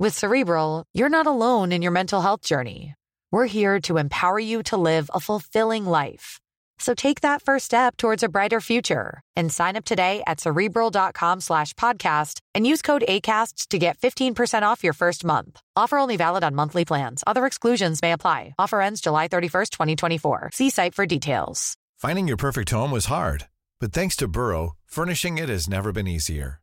With Cerebral, you're not alone in your mental health journey. We're here to empower you to live a fulfilling life. So take that first step towards a brighter future and sign up today at cerebral.com slash podcast and use code ACAST to get 15% off your first month. Offer only valid on monthly plans. Other exclusions may apply. Offer ends July 31st, 2024. See site for details. Finding your perfect home was hard, but thanks to Burrow, furnishing it has never been easier.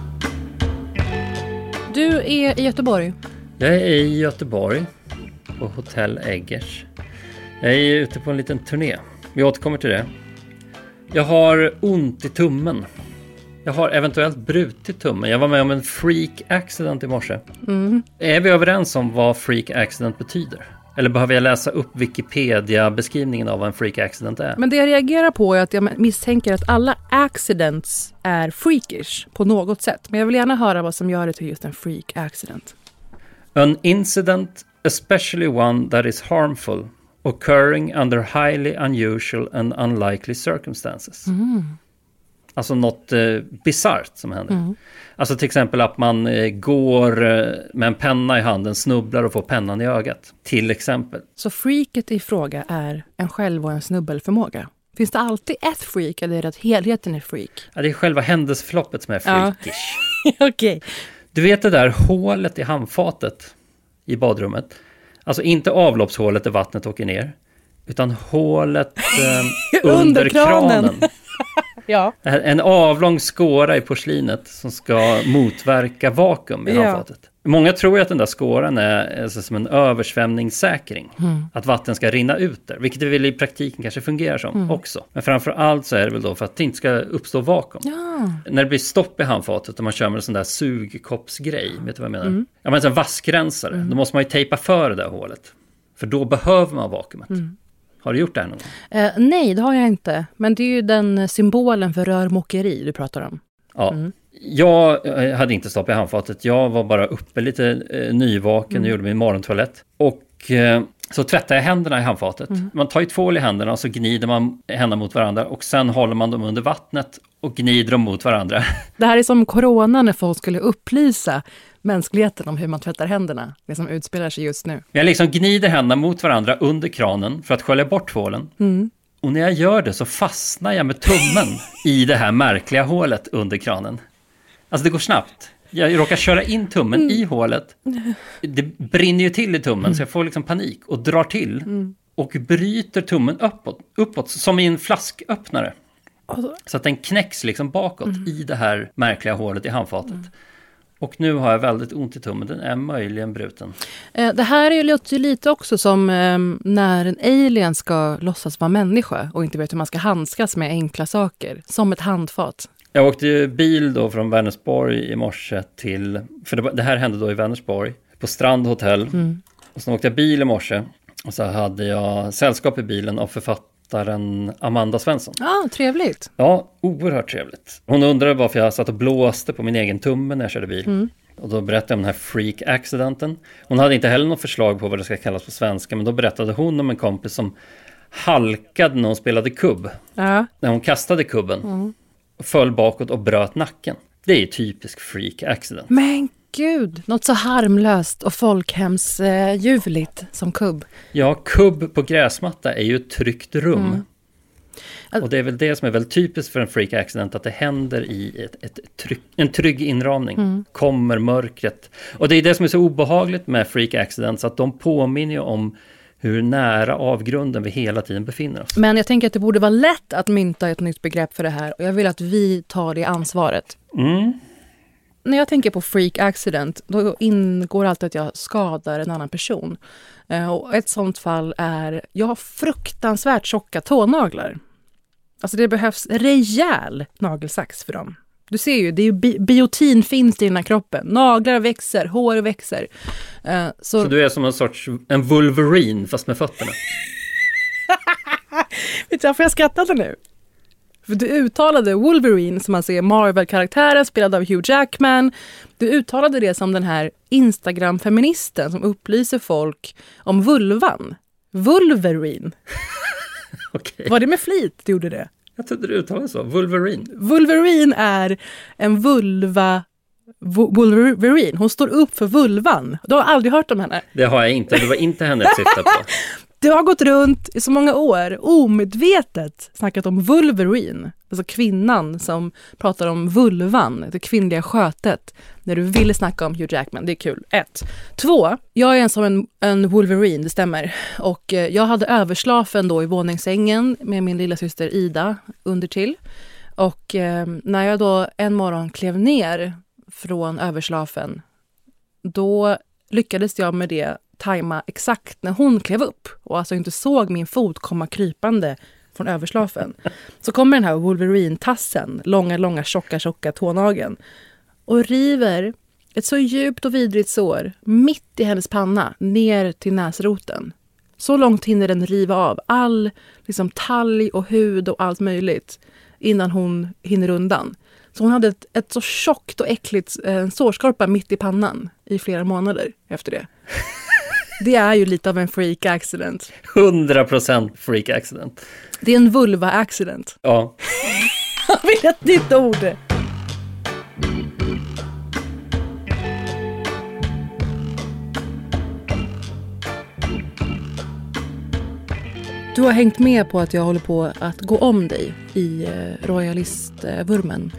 Du är i Göteborg. Jag är i Göteborg på Hotell Eggers. Jag är ute på en liten turné. Vi återkommer till det. Jag har ont i tummen. Jag har eventuellt brutit tummen. Jag var med om en freak accident i morse. Mm. Är vi överens om vad freak accident betyder? Eller behöver jag läsa upp Wikipedia-beskrivningen av vad en freak accident är? Men det jag reagerar på är att jag misstänker att alla accidents är freakish på något sätt. Men jag vill gärna höra vad som gör det till just en freak accident. An incident, especially one that is harmful, occurring under highly unusual and unlikely circumstances. Alltså något eh, bisarrt som händer. Alltså till exempel att man eh, går eh, med en penna i handen, snubblar och får pennan i ögat. Till exempel. Så freaket i fråga är en själv och en snubbelförmåga. Finns det alltid ett freak eller är det att helheten är freak? Ja, det är själva händelseförloppet som är Ja. freakish. Okej. Du vet det där hålet i handfatet i badrummet? Alltså inte avloppshålet där vattnet åker ner. Utan hålet eh, Under under kranen. kranen. Ja. En avlång skåra i porslinet som ska motverka vakuum i Ja. handfatet. Många tror ju att den där skåran är alltså, som en översvämningssäkring. Mm. Att vatten ska rinna ut där, vilket det väl i praktiken kanske fungerar som Mm. också. Men framför allt så är det väl då för att det inte ska uppstå vakuum. Ja. När det blir stopp i handfatet och man kör med en sån där sugkoppsgrej, vet du vad jag menar? Mm. Ja men en vaskrensare, då måste man ju tejpa för det där hålet. För då behöver man vakuumet. Mm. Har du gjort det här någon gång? Eh, nej, det har jag inte. Men det är ju den symbolen för rörmokeri du pratar om. Ja. Mm. Jag eh, hade inte stopp i handfatet. Jag var bara uppe lite eh, nyvaken Mm. och gjorde min morgontoalett. Och eh, så tvättade jag händerna i handfatet. Mm. Man tar ju tvål i händerna och så gnider man händerna mot varandra. Och sen håller man dem under vattnet och gnider dem mot varandra. Det här är som corona när folk skulle upplysa mänskligheten om hur man tvättar händerna. Det som utspelar sig just nu. Jag liksom gnider händerna mot varandra under kranen för att skölja bort tvålen. Mm. Och när jag gör det så fastnar jag med tummen i det här märkliga hålet under kranen. Alltså det går snabbt. Jag råkar köra in tummen i hålet. Det brinner ju till i tummen så jag får liksom panik och drar till. Och bryter tummen uppåt, uppåt som i en flasköppnare. Så att den knäcks liksom bakåt i det här märkliga hålet i handfatet. Och nu har jag väldigt ont i tummen, den är möjligen bruten. Eh, Det här är ju låter ju lite också som eh, när en alien ska låtsas vara människa och inte vet hur man ska handskas med enkla saker. Som ett handfat. Jag åkte ju bil då från Vänersborg i morse till, för det, här hände då i Vänersborg, på Strand hotell. Och sen åkte jag bil i morse och så hade jag sällskap i bilen av författaren Amanda Svensson. Ja, ah, trevligt. Ja, oerhört trevligt. Hon undrade varför jag satt och blåste på min egen tumme när jag körde bil. Och då berättade jag om den här freak accidenten. Hon hade inte heller något förslag på vad det ska kallas på svenska, men då berättade hon om en kompis som halkade när hon spelade kubb. Ja. När hon kastade kubben. Föll bakåt och bröt nacken. Det är ju typisk freak accident. Men gud, något så harmlöst och folkhemsljuvligt som kubb. Ja, kubb på gräsmatta är ju ett tryggt rum. Mm. Och det är väl det som är väldigt typiskt för en freak accident, att det händer i ett, ett tryck, en trygg inramning. Mm. Kommer mörkret. Och det är det som är så obehagligt med freak accidents, att de påminner ju om hur nära avgrunden vi hela tiden befinner oss. Men jag tänker att det borde vara lätt att mynta ett nytt begrepp för det här och jag vill att vi tar det ansvaret. Mm. När jag tänker på freak accident, då ingår alltid att jag skadar en annan person. Eh, Och ett sånt fall är, jag har fruktansvärt tjocka tånaglar. Alltså det behövs rejäl nagelsax för dem. Du ser ju, det är ju bi- biotin finns i den här kroppen. Naglar växer, hår växer. Eh, Så, Så du är som en sorts, en Wolverine fast med fötterna. vet du varför jag skrattade nu? För du uttalade Wolverine, som alltså är Marvel-karaktären spelad av Hugh Jackman. Du uttalade det som den här Instagram-feministen som upplyser folk om vulvan. Wolverine. Okej, Var det med flit du gjorde det? jag trodde du uttalade så. Wolverine. Wolverine är en vulva... Wo- Wolverine. Hon står upp för vulvan. Du har aldrig hört om henne. Det har jag inte, det var inte henne jag syftade på. Du har gått runt i så många år omedvetet snackat om Wolverine. Alltså kvinnan som pratar om vulvan, det kvinnliga skötet. När du ville snacka om Hugh Jackman, det är kul. Ett. Två, jag är en som en, en Wolverine, det stämmer. Och eh, jag hade överslafen då i våningssängen med min lilla syster Ida undertill. Och eh, när jag då en morgon klev ner från överslafen, då lyckades jag med det tajma exakt när hon klev upp och alltså inte såg min fot komma krypande från överslafen. Så kommer den här Wolverine-tassen, långa, långa, tjocka, tjocka tånageln och river ett så djupt och vidrigt sår mitt i hennes panna ner till näsroten. Så långt hinner den riva av all liksom, talg och hud och allt möjligt innan hon hinner undan. Så hon hade ett, ett så tjockt och äckligt eh, sårskorpa mitt i pannan i flera månader efter det. Det är ju lite av en freak accident. 100% freak accident. Det är en vulva accident. Ja, Jag vill ett nytt ord. Du har hängt med på att jag håller på att gå om dig i eh, royalistvurmen.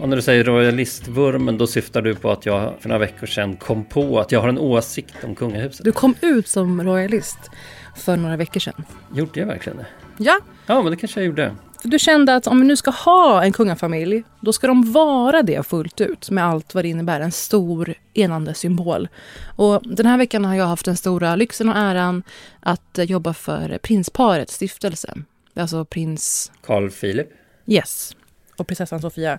Och när du säger royalistvurmen då syftar du på att jag för några veckor sedan kom på att jag har en åsikt om kungahuset. Du kom ut som royalist för några veckor sedan. Gjorde jag verkligen det? Ja, Ja, men det kanske jag gjorde. För du kände att om vi nu ska ha en kungafamilj, då ska de vara det fullt ut med allt vad det innebär. En stor enande symbol. Och den här veckan har jag haft den stora lyxen och äran att jobba för prinsparets stiftelse. Alltså prins Carl Philip. Yes och prinsessan Sofia.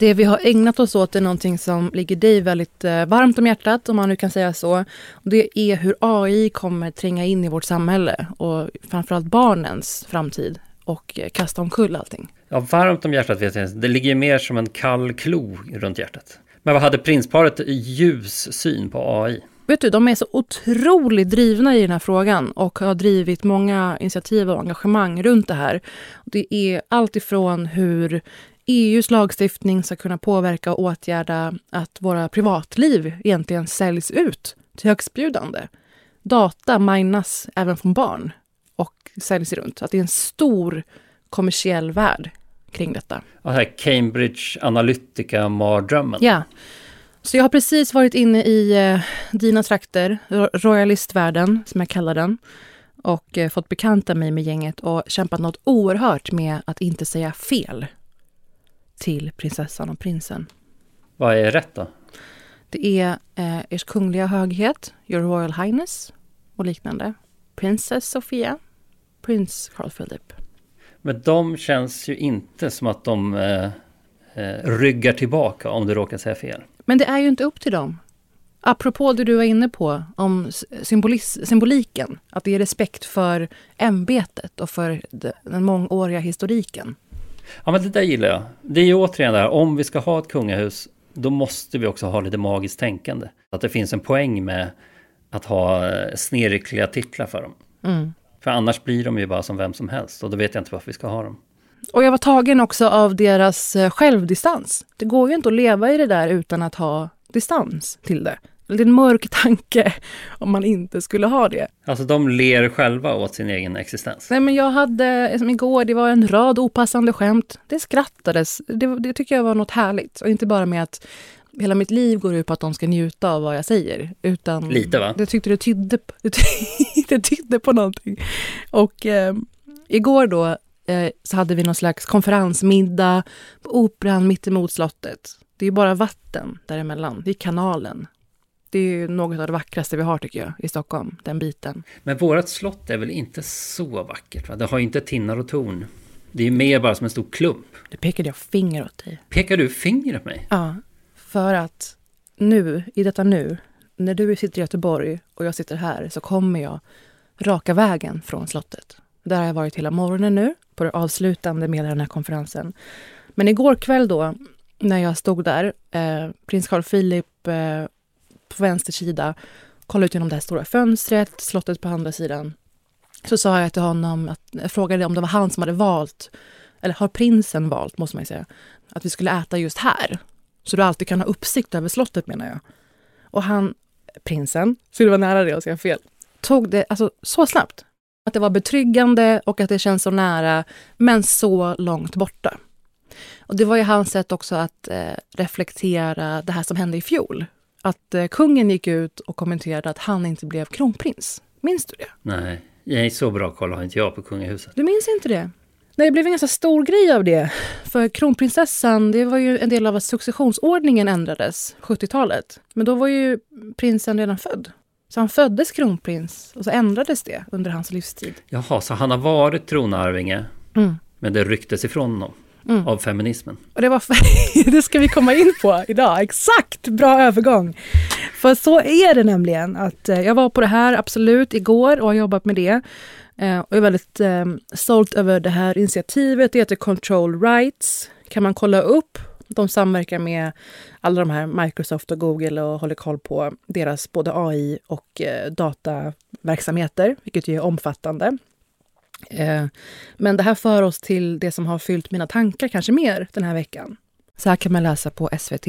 Det vi har ägnat oss åt är någonting som ligger dig väldigt eh, varmt om hjärtat, om man nu kan säga så. Och det är hur AI kommer tränga in i vårt samhälle och framförallt barnens framtid och eh, kasta omkull allting. Ja, varmt om hjärtat vet jag inte. Det ligger mer som en kall klo runt hjärtat. Men vad hade prinsparet ljus syn på AI? Vet du, de är så otroligt drivna i den här frågan och har drivit många initiativ och engagemang runt det här. Det är allt ifrån hur EUs lagstiftning ska kunna påverka och åtgärda att våra privatliv egentligen säljs ut till högstbjudande. Data minas även från barn och säljs runt. Att det är en stor kommersiell värld kring detta. Det här Cambridge Analytica-mardrömmen. Ja. Så jag har precis varit inne i eh, dina trakter, ro- royalistvärlden som jag kallar den och eh, fått bekanta mig med gänget och kämpat något oerhört med att inte säga fel till prinsessan och prinsen. Vad är rätt då? Det är eh, Ers Kungliga Höghet, Your Royal Highness och liknande. Princess Sofia, Prins Carl Philip. Men de känns ju inte som att de eh, eh, ryggar tillbaka om du råkar säga fel. Men det är ju inte upp till dem. Apropå det du var inne på om symbolis- symboliken, att det är respekt för ämbetet och för de- den mångåriga historiken. Ja, men det där gillar jag. Det är ju återigen det här, om vi ska ha ett kungahus, då måste vi också ha lite magiskt tänkande. Att det finns en poäng med att ha eh, snirkliga titlar för dem. Mm. För annars blir de ju bara som vem som helst och då vet jag inte varför vi ska ha dem. Och jag var tagen också av deras eh, självdistans. Det går ju inte att leva i det där utan att ha distans till det. Det är en mörk tanke om man inte skulle ha det. Alltså de ler själva åt sin egen existens. Nej men jag hade, som igår, det var en rad opassande skämt. Det skrattades. Det, det tycker jag var något härligt. Och inte bara med att hela mitt liv går ut på att de ska njuta av vad jag säger. Utan Lite va? Jag tyckte det tydde, det tydde på någonting. Och eh, igår då eh, så hade vi någon slags konferensmiddag på Operan mittemot slottet. Det är bara vatten däremellan. Det är kanalen. Det är ju något av det vackraste vi har tycker jag i Stockholm, den biten. Men vårt slott är väl inte så vackert? Va? Det har ju inte tinnar och torn. Det är mer bara som en stor klump. Det pekade jag finger åt dig. Pekar du finger åt mig? Ja, för att nu, i detta nu, när du sitter i Göteborg och jag sitter här så kommer jag raka vägen från slottet. Där har jag varit hela morgonen nu, på det avslutande med den här konferensen. Men igår kväll då, när jag stod där, eh, prins Carl Philip eh, på vänster sida, kollade ut genom det här stora fönstret, slottet på andra sidan. Så sa jag till honom, att, jag frågade om det var han som hade valt, eller har prinsen valt, måste man ju säga, att vi skulle äta just här. Så du alltid kan ha uppsikt över slottet menar jag. Och han, prinsen, så det var nära det att säga fel, tog det alltså så snabbt. Att det var betryggande och att det känns så nära, men så långt borta. Och det var ju hans sätt också att eh, reflektera det här som hände i fjol. Att eh, kungen gick ut och kommenterade att han inte blev kronprins. Minns du det? Nej, jag så bra koll har inte jag på kungahuset. Du minns inte det? Nej, det blev en ganska stor grej av det. För kronprinsessan, det var ju en del av att successionsordningen ändrades 70-talet. Men då var ju prinsen redan född. Så han föddes kronprins och så ändrades det under hans livstid. Jaha, så han har varit tronarvinge, Mm. men det rycktes ifrån honom Mm. av feminismen. Och det, var det ska vi komma in på idag. Exakt, bra övergång. För så är det nämligen. att eh, Jag var på det här absolut igår och har jobbat med det. Eh, och är väldigt eh, stolt över det här initiativet. Det heter Control Rights. kan man kolla upp. De samverkar med alla de här Microsoft och Google och håller koll på deras både AI och eh, dataverksamheter, vilket ju är omfattande. Eh, men det här för oss till det som har fyllt mina tankar kanske mer den här veckan. Så här kan man läsa på SVT.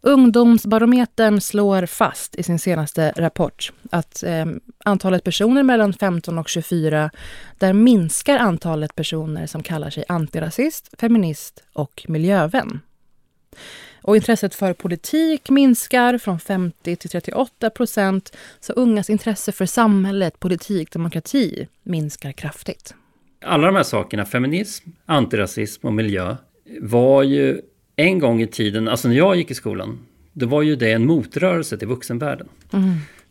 Ungdomsbarometern slår fast i sin senaste rapport att eh, antalet personer mellan 15 och 24, där minskar antalet personer som kallar sig antirasist, feminist och miljövän. Och intresset för politik minskar från 50 till 38 procent. Så ungas intresse för samhället, politik, demokrati minskar kraftigt. Alla de här sakerna, feminism, antirasism och miljö, var ju en gång i tiden, alltså när jag gick i skolan, då var ju det en motrörelse till vuxenvärlden.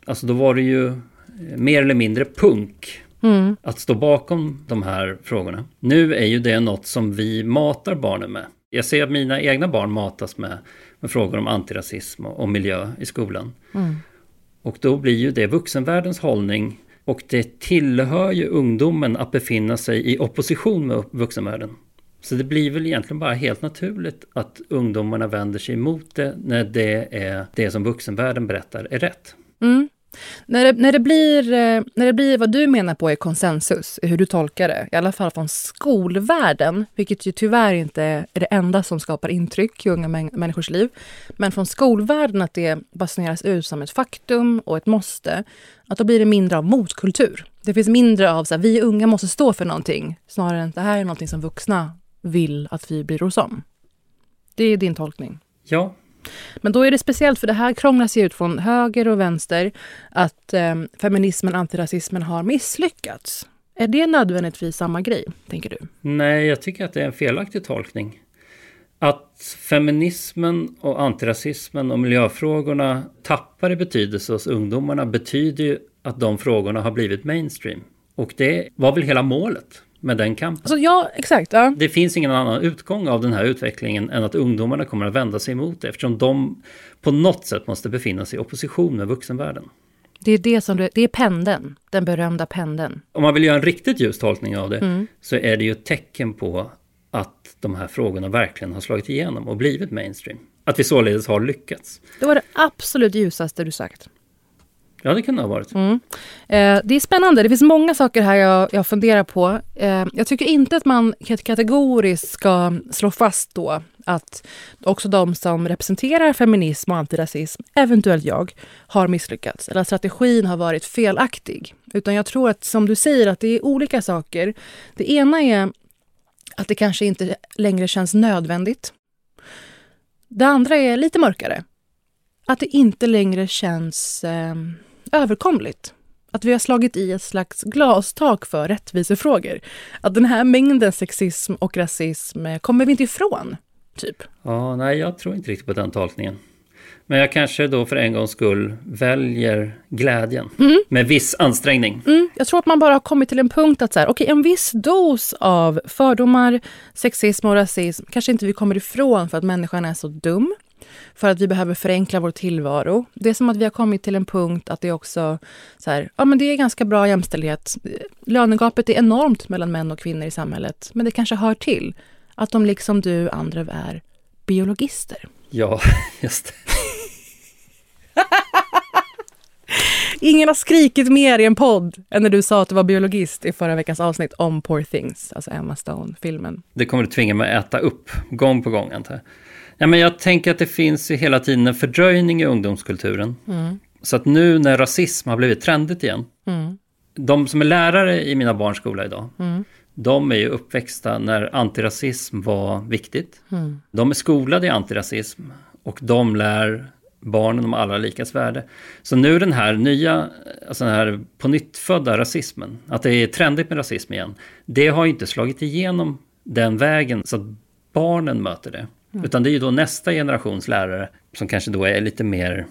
Alltså då var det ju mer eller mindre punk Mm. att stå bakom de här frågorna. Nu är ju det något som vi matar barnen med. Jag ser att mina egna barn matas med, med frågor om antirasism och, och miljö i skolan. Och då blir ju det vuxenvärldens hållning och det tillhör ju ungdomen att befinna sig i opposition med vuxenvärlden. Så det blir väl egentligen bara helt naturligt att ungdomarna vänder sig emot det när det är det som vuxenvärlden berättar är rätt. Mm. När, det, när, det blir, eh, när det blir vad du menar på är konsensus, hur du tolkar det, i alla fall från skolvärlden, vilket ju tyvärr inte är det enda som skapar intryck i unga människors liv, men från skolvärlden att det basuneras ut som ett faktum och ett måste, att då blir det mindre av motkultur. Det finns mindre av så här, vi unga måste stå för någonting, snarare än att det här är någonting som vuxna vill att vi bryr oss om. Det är din tolkning. Ja, men då är det speciellt, för det här krånglas ju ut från höger och vänster, att eh, feminismen, antirasismen har misslyckats. Är det nödvändigtvis samma grej, tänker du? Nej, jag tycker att det är en felaktig tolkning. Att feminismen och antirasismen och miljöfrågorna tappar i betydelse hos ungdomarna betyder ju att de frågorna har blivit mainstream. Och det var väl hela målet med den kampen. Alltså, ja, exakt. Ja. Det finns ingen annan utgång av den här utvecklingen än att ungdomarna kommer att vända sig emot det eftersom de på något sätt måste befinna sig i opposition med vuxenvärlden. Det är det som du, det är pendeln, den berömda pendeln. Om man vill göra en riktigt ljus tolkning av det så är det ju ett tecken på att de här frågorna verkligen har slagit igenom och blivit mainstream. Att vi således har lyckats. Det var det absolut ljusaste du sagt. Ja, det kan det ha varit. Mm. Eh, det är spännande. Det finns många saker här jag, jag funderar på. Eh, jag tycker inte att man kategoriskt ska slå fast då att också de som representerar feminism och antirasism, eventuellt jag, har misslyckats. Eller att strategin har varit felaktig. Utan jag tror att, som du säger, att det är olika saker. Det ena är att det kanske inte längre känns nödvändigt. Det andra är lite mörkare. Att det inte längre känns eh, överkomligt. Att vi har slagit i ett slags glastak för rättvisefrågor. Att den här mängden sexism och rasism eh, kommer vi inte ifrån, typ. Ja, nej, jag tror inte riktigt på den tolkningen. Men jag kanske då för en gångs skull väljer glädjen. Mm. Med viss ansträngning. Mm. Jag tror att man bara har kommit till en punkt att så här, okay, en viss dos av fördomar, sexism och rasism kanske inte vi kommer ifrån för att människan är så dum för att vi behöver förenkla vår tillvaro. Det är som att vi har kommit till en punkt att det också så här, ja men det är ganska bra jämställdhet. Lönegapet är enormt mellan män och kvinnor i samhället, men det kanske hör till att de liksom du andra är biologister. Ja, just det. Ingen har skrikit mer i en podd än när du sa att du var biologist i förra veckans avsnitt om Poor Things, alltså Emma Stone-filmen. Det kommer du tvinga mig att äta upp gång på gång, antar jag. Ja, men jag tänker att det finns ju hela tiden en fördröjning i ungdomskulturen. Mm. Så att nu när rasism har blivit trendigt igen. Mm. De som är lärare i mina barns skola idag. Mm. De är ju uppväxta när antirasism var viktigt. Mm. De är skolade i antirasism. Och de lär barnen om alla likas värde. Så nu den här nya, alltså den här på nytt födda rasismen, att det är trendigt med rasism igen, det har ju inte slagit igenom den vägen så att barnen möter det. Mm. Utan det är ju då nästa generations lärare som kanske då är lite mer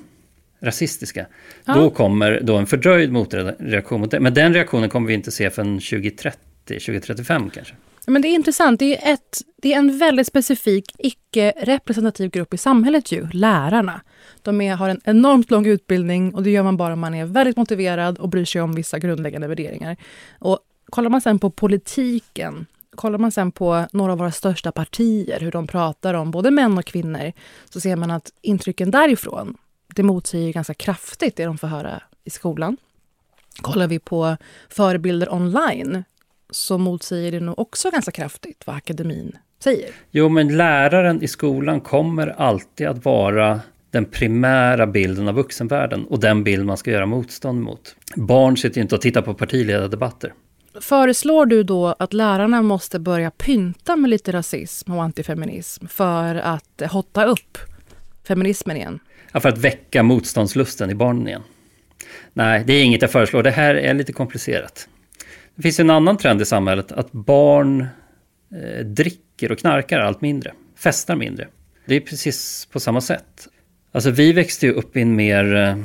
rasistiska. Ja. Då kommer då en fördröjd motreaktion mot det. Men den reaktionen kommer vi inte se förrän 2030, 2035 kanske. Men det är intressant. Det är, ett, det är en väldigt specifik, icke-representativ grupp i samhället ju, lärarna. De är, har en enormt lång utbildning och det gör man bara om man är väldigt motiverad och bryr sig om vissa grundläggande värderingar. Och kollar man sen på politiken kollar man sen på några av våra största partier, hur de pratar om både män och kvinnor, så ser man att intrycken därifrån, det motsäger ganska kraftigt det de får höra i skolan. Kollar vi på förebilder online så motsäger det nog också ganska kraftigt vad akademin säger. Jo, men läraren i skolan kommer alltid att vara den primära bilden av vuxenvärlden och den bild man ska göra motstånd mot. Barn sitter ju inte och tittar på partiledardebatter. Föreslår du då att lärarna måste börja pynta med lite rasism och antifeminism för att hotta upp feminismen igen? Ja, för att väcka motståndslusten i barnen igen. Nej, det är inget jag föreslår. Det här är lite komplicerat. Det finns en annan trend i samhället, att barn eh, dricker och knarkar allt mindre, festar mindre. Det är precis på samma sätt. Alltså vi växte ju upp i en mer eh,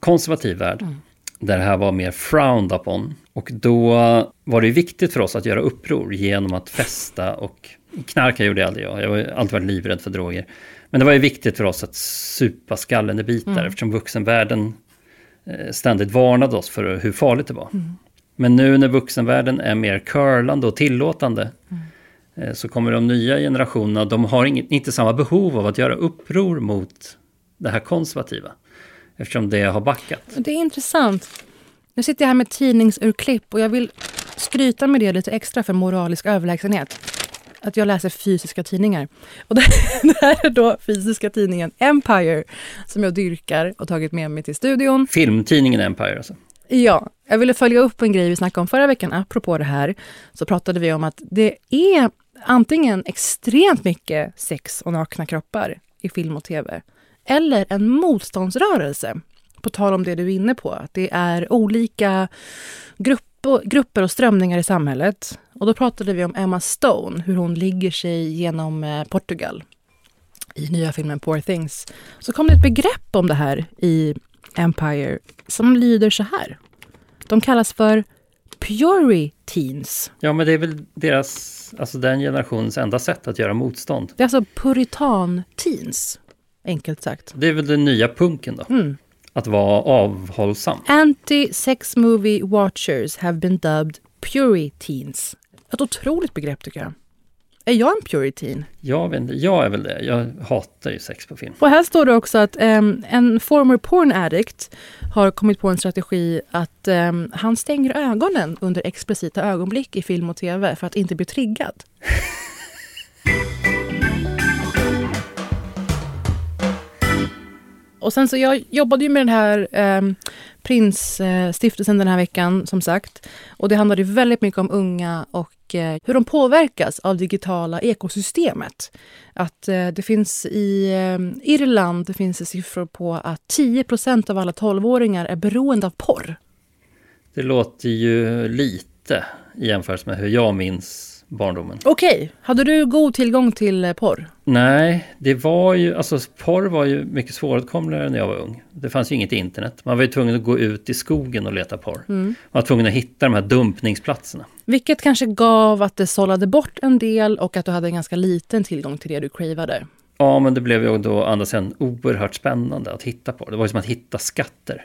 konservativ värld. Mm där det här var mer frowned upon. Och då var det viktigt för oss att göra uppror genom att festa och knarka gjorde jag aldrig jag. Jag har alltid varit livrädd för droger. Men det var ju viktigt för oss att supa skallen i bitar mm. eftersom vuxenvärlden eh, ständigt varnade oss för hur farligt det var. Mm. Men nu när vuxenvärlden är mer curlande och tillåtande mm. Eh, så kommer de nya generationerna, de har inget, inte samma behov av att göra uppror mot det här konservativa. Eftersom det har backat. Det är intressant. Nu sitter jag här med tidningsurklipp och jag vill skryta med det lite extra för moralisk överlägsenhet. Att jag läser fysiska tidningar. Och det, här är då fysiska tidningen Empire som jag dyrkar och tagit med mig till studion. Filmtidningen Empire alltså? Ja, jag ville följa upp en grej vi snackade om förra veckan. Apropå det här så pratade vi om att det är antingen extremt mycket sex och nakna kroppar i film och tv eller en motståndsrörelse. På tal om det du är inne på, att det är olika grupper, grupper och strömningar i samhället. Och då pratade vi om Emma Stone, hur hon ligger sig genom eh, Portugal i nya filmen Poor Things. Så kom det ett begrepp om det här i Empire som lyder så här. De kallas för Puriteens. Ja, men det är väl deras, alltså den generationens enda sätt att göra motstånd. Det är alltså puritan-teens enkelt sagt. Det är väl den nya punken då? Mm. Att vara avhållsam. Anti-sex movie watchers have been dubbed puriteens. Ett otroligt begrepp tycker jag. Är jag en puritin? Jag vet inte, jag är väl det. Jag hatar ju sex på film. Och här står det också att um, en former porn addict har kommit på en strategi att um, han stänger ögonen under explicita ögonblick i film och tv för att inte bli triggad. Och sen så jag jobbade ju med den här eh, Prinsstiftelsen den här veckan som sagt. Och det handlade väldigt mycket om unga och eh, hur de påverkas av digitala ekosystemet. Att eh, det finns i eh, Irland det finns det siffror på att 10% av alla 12-åringar är beroende av porr. Det låter ju lite i jämförelse med hur jag minns barndomen. Okej, okay. hade du god tillgång till eh, porr? Nej, det var ju, alltså porr var ju mycket svåråtkomligare när jag var ung. Det fanns ju inget internet. Man var ju tvungen att gå ut i skogen och leta porr. Mm. Man var tvungen att hitta de här dumpningsplatserna. Vilket kanske gav att det sållade bort en del och att du hade en ganska liten tillgång till det du cravade. Ja, men det blev ju då andra sidan oerhört spännande att hitta på. Det var ju som att hitta skatter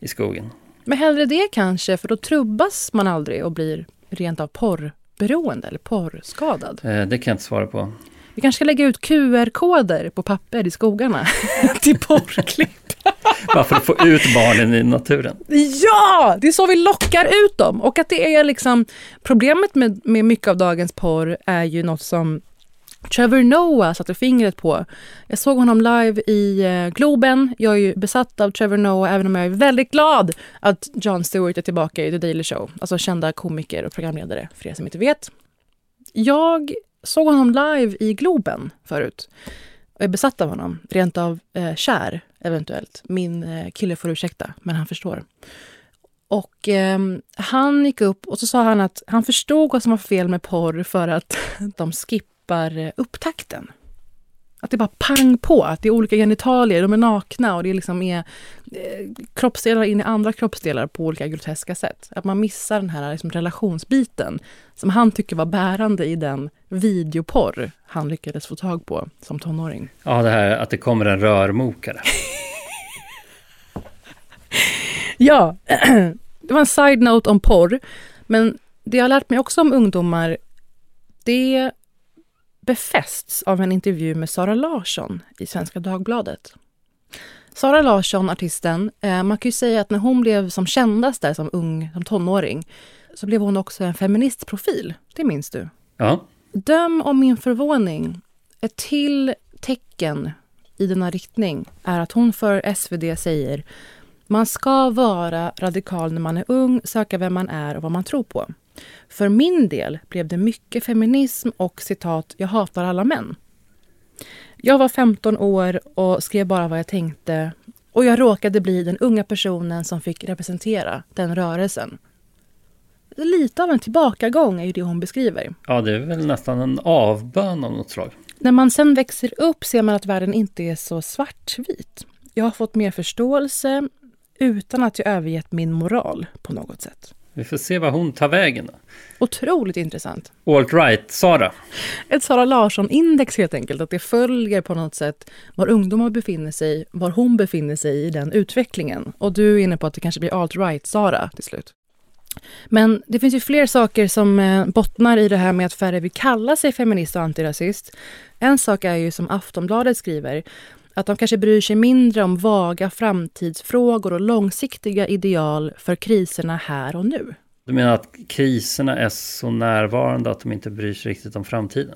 i skogen. Men hellre det kanske, för då trubbas man aldrig och blir rent av porr porrberoende eller porrskadad? Eh, det kan jag inte svara på. Vi kanske ska lägga ut QR-koder på papper i skogarna till porrklipp. Bara för att få ut barnen i naturen. Ja, det är så vi lockar ut dem. Och att det är liksom problemet med, med mycket av dagens porr är ju något som Trevor Noah satte fingret på. Jag såg honom live i eh, Globen. Jag är ju besatt av Trevor Noah, även om jag är väldigt glad att Jon Stewart är tillbaka i The Daily Show. Alltså kända komiker och programledare, för er som inte vet. Jag såg honom live i Globen förut. Jag är besatt av honom, rent av eh, kär eventuellt. Min eh, kille får ursäkta, men han förstår. Och eh, han gick upp och så sa han att han förstod vad som var fel med porr för att de skippade skippar eh, upptakten. Att det bara pang på, att det är olika genitalier, de är nakna och det liksom är eh, kroppsdelar in i andra kroppsdelar på olika groteska sätt. Att man missar den här liksom, relationsbiten som han tycker var bärande i den videoporr han lyckades få tag på som tonåring. Ja, det här att det kommer en rörmokare. ja, det var en side-note om porr. Men det jag har lärt mig också om ungdomar, det befästs av en intervju med Sara Larsson i Svenska Dagbladet. Sara Larsson, artisten, eh, man kan ju säga att när hon blev som kändast där som ung, som tonåring, så blev hon också en feministprofil. Det minns du? Ja. Döm om min förvåning. Ett till tecken i denna riktning är att hon för SvD säger man ska vara radikal när man är ung, söka vem man är och vad man tror på. För min del blev det mycket feminism och citat, jag hatar alla män. Jag var 15 år och skrev bara vad jag tänkte och jag råkade bli den unga personen som fick representera den rörelsen. Lite av en tillbakagång är ju det hon beskriver. Ja, det är väl nästan en avbön av något slag. När man sen växer upp ser man att världen inte är så svartvit. Jag har fått mer förståelse utan att jag övergett min moral på något sätt. Vi får se vad hon tar vägen. Då. Otroligt intressant. Alt-right, Sara. Ett Sara Larsson-index helt enkelt. Att det följer på något sätt var ungdomar befinner sig, var hon befinner sig i den utvecklingen. Och du är inne på att det kanske blir alt-right Sara till slut. Men det finns ju fler saker som eh, bottnar i det här med att färre vill kalla sig feminist och antirasist. En sak är ju som Aftonbladet skriver, att de kanske bryr sig mindre om vaga framtidsfrågor och långsiktiga ideal för kriserna här och nu. Du menar att kriserna är så närvarande att de inte bryr sig riktigt om framtiden?